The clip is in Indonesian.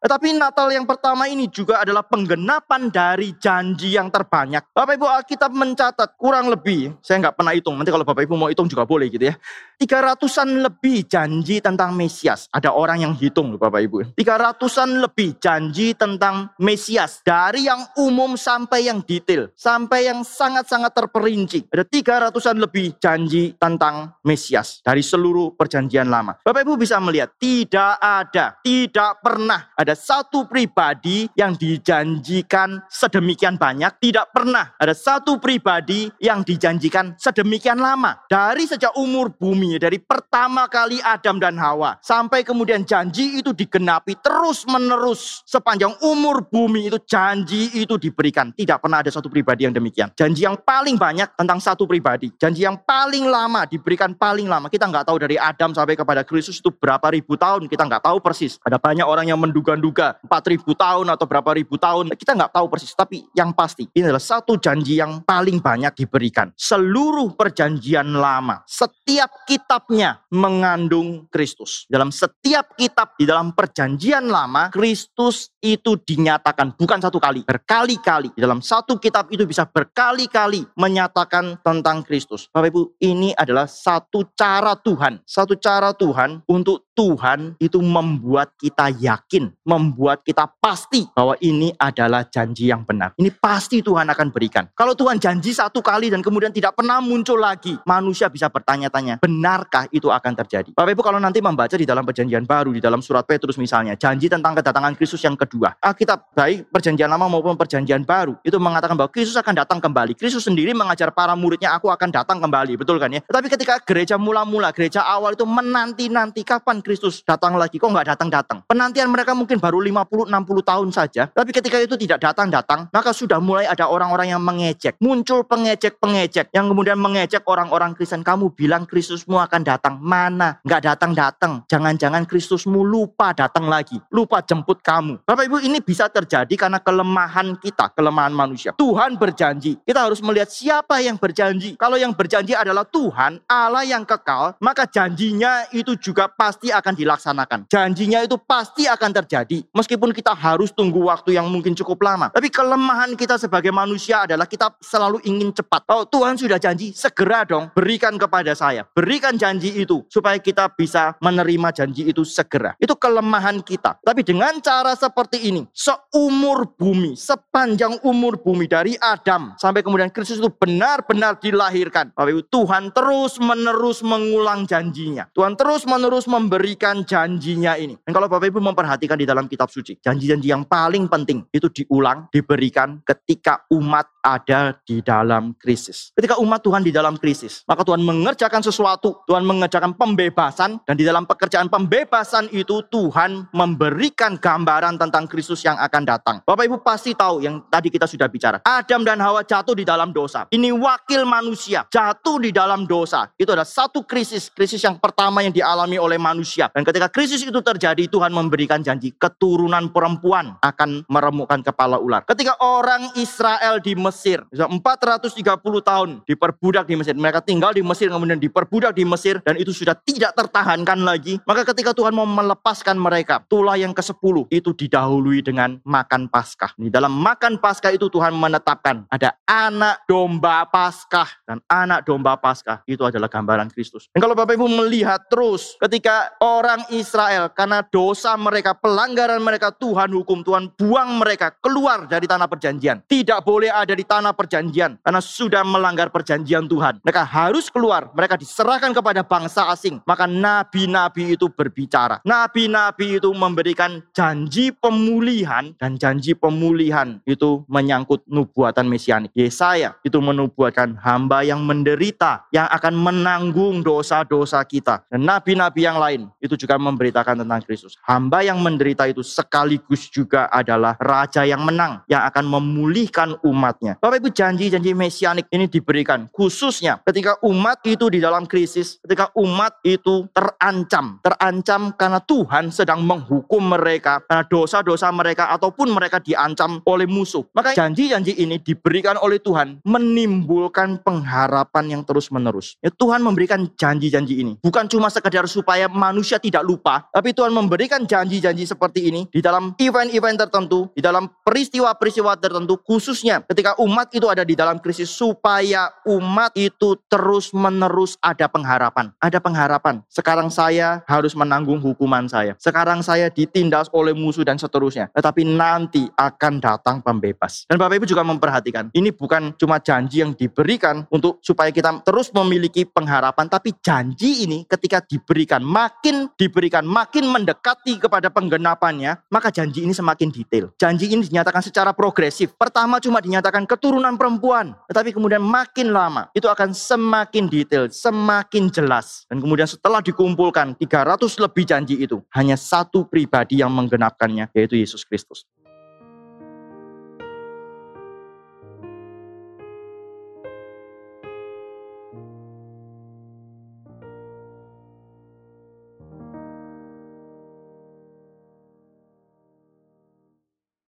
Tetapi Natal yang pertama ini juga adalah penggenapan dari janji yang terbanyak. Bapak Ibu Alkitab mencatat kurang lebih, saya nggak pernah hitung, nanti kalau Bapak Ibu mau hitung juga boleh gitu ya. Tiga ratusan lebih janji tentang Mesias. Ada orang yang hitung Bapak Ibu. Tiga ratusan lebih janji tentang Mesias. Dari yang umum sampai yang detail. Sampai yang sangat-sangat terperinci. Ada tiga ratusan lebih janji tentang Mesias. Dari seluruh perjanjian lama. Bapak Ibu bisa melihat, tidak ada, tidak pernah ada satu pribadi yang dijanjikan sedemikian banyak. Tidak pernah ada satu pribadi yang dijanjikan sedemikian lama. Dari sejak umur bumi, dari pertama kali Adam dan Hawa. Sampai kemudian janji itu digenapi terus menerus. Sepanjang umur bumi itu janji itu diberikan. Tidak pernah ada satu pribadi yang demikian. Janji yang paling banyak tentang satu pribadi. Janji yang paling lama diberikan paling lama. Kita nggak tahu dari Adam sampai kepada Kristus itu berapa ribu tahun. Kita nggak tahu persis. Ada banyak orang yang menduga-duga 4000 tahun atau berapa ribu tahun. Kita nggak tahu persis. Tapi yang pasti ini adalah satu janji yang paling banyak diberikan. Seluruh perjanjian lama. Setiap kitabnya mengandung Kristus. Dalam setiap kitab di dalam perjanjian lama, Kristus itu dinyatakan bukan satu kali, berkali-kali. Di dalam satu kitab itu bisa berkali-kali menyatakan tentang Kristus. Bapak Ibu, ini adalah satu cara Tuhan. Satu cara Tuhan untuk Tuhan itu membuat kita yakin, membuat kita pasti bahwa ini adalah janji yang benar. Ini pasti Tuhan akan berikan. Kalau Tuhan janji satu kali dan kemudian tidak pernah muncul lagi, manusia bisa bertanya-tanya, benarkah itu akan terjadi? Bapak Ibu kalau nanti membaca di dalam perjanjian baru, di dalam surat Petrus misalnya, janji tentang kedatangan Kristus yang kedua. Alkitab baik perjanjian lama maupun perjanjian baru itu mengatakan bahwa Kristus akan datang kembali. Kristus sendiri mengajar para muridnya, aku akan datang kembali, betul kan ya? Tetapi ketika gereja mula-mula, gereja awal itu menanti-nanti kapan Kristus datang lagi, kok nggak datang-datang. Penantian mereka mungkin baru 50-60 tahun saja, tapi ketika itu tidak datang-datang, maka sudah mulai ada orang-orang yang mengejek. Muncul pengejek-pengejek yang kemudian mengejek orang-orang Kristen. Kamu bilang Kristusmu akan datang, mana? Nggak datang-datang. Jangan-jangan Kristusmu lupa datang lagi, lupa jemput kamu. Bapak Ibu ini bisa terjadi karena kelemahan kita, kelemahan manusia. Tuhan berjanji, kita harus melihat siapa yang berjanji. Kalau yang berjanji adalah Tuhan, Allah yang kekal, maka janjinya itu juga pasti akan dilaksanakan. Janjinya itu pasti akan terjadi. Meskipun kita harus tunggu waktu yang mungkin cukup lama. Tapi kelemahan kita sebagai manusia adalah kita selalu ingin cepat. Oh Tuhan sudah janji, segera dong berikan kepada saya. Berikan janji itu supaya kita bisa menerima janji itu segera. Itu kelemahan kita. Tapi dengan cara seperti ini, seumur bumi, sepanjang umur bumi dari Adam sampai kemudian Kristus itu benar-benar dilahirkan. Bapak Ibu, Tuhan terus menerus mengulang janjinya. Tuhan terus menerus memberikan janjinya ini. Dan kalau Bapak Ibu memperhatikan di dalam kitab suci, janji-janji yang paling penting itu diulang, diberikan ketika umat ada di dalam krisis. Ketika umat Tuhan di dalam krisis, maka Tuhan mengerjakan sesuatu, Tuhan mengerjakan pembebasan, dan di dalam pekerjaan pembebasan itu Tuhan memberikan gambaran tentang Kristus yang akan datang. Bapak Ibu pasti tahu yang tadi kita sudah bicara. Adam dan Hawa jatuh di dalam dosa. Ini wakil manusia jatuh di dalam dosa. Itu adalah satu krisis, krisis yang pertama yang dialami oleh manusia. Dan ketika krisis itu terjadi, Tuhan memberikan janji keturunan perempuan akan meremukkan kepala ular. Ketika orang Israel di Mesir, 430 tahun diperbudak di Mesir. Mereka tinggal di Mesir, kemudian diperbudak di Mesir, dan itu sudah tidak tertahankan lagi. Maka ketika Tuhan mau melepaskan mereka, tulah yang ke-10 itu didahului dengan makan Paskah. Di dalam makan Paskah itu Tuhan menetapkan ada anak domba Paskah dan anak domba Paskah itu adalah gambaran Kristus. Dan kalau Bapak Ibu melihat terus ketika orang Israel karena dosa mereka, pelanggaran mereka Tuhan hukum, Tuhan buang mereka keluar dari tanah perjanjian. Tidak boleh ada di tanah perjanjian karena sudah melanggar perjanjian Tuhan. Mereka harus keluar, mereka diserahkan kepada bangsa asing. Maka nabi-nabi itu berbicara. Nabi-nabi itu memberikan janji pemulihan dan janji pemulihan itu menyangkut nubuatan mesianik. Yesaya itu menubuatkan hamba yang menderita yang akan menanggung dosa-dosa kita. Dan nabi-nabi yang lain itu juga memberitakan tentang Kristus. Hamba yang menderita itu sekaligus juga adalah raja yang menang yang akan memulihkan umatnya. Bapak Ibu janji-janji mesianik ini diberikan khususnya ketika umat itu di dalam krisis, ketika umat itu terancam, terancam karena Tuhan sedang menghukum mereka karena dosa-dosa mereka ataupun mereka diancam oleh musuh. Maka janji-janji ini diberikan oleh Tuhan menimbulkan pengharapan yang terus-menerus. Ya, Tuhan memberikan janji-janji ini bukan cuma sekedar supaya manusia tidak lupa. Tapi Tuhan memberikan janji-janji seperti ini di dalam event-event tertentu, di dalam peristiwa-peristiwa tertentu, khususnya ketika umat itu ada di dalam krisis, supaya umat itu terus-menerus ada pengharapan. Ada pengharapan. Sekarang saya harus menanggung hukuman saya. Sekarang saya ditindas oleh musuh dan seterusnya. Tetapi nanti akan datang pembebas. Dan Bapak Ibu juga memperhatikan, ini bukan cuma janji yang diberikan untuk supaya kita terus memiliki pengharapan, tapi janji ini ketika diberikan, makin diberikan, makin mendekati kepada penggenapannya, maka janji ini semakin detail. Janji ini dinyatakan secara progresif. Pertama cuma dinyatakan keturunan perempuan, tetapi kemudian makin lama itu akan semakin detail, semakin jelas. Dan kemudian setelah dikumpulkan 300 lebih janji itu, hanya satu pribadi yang menggenapkannya, yaitu Yesus Kristus.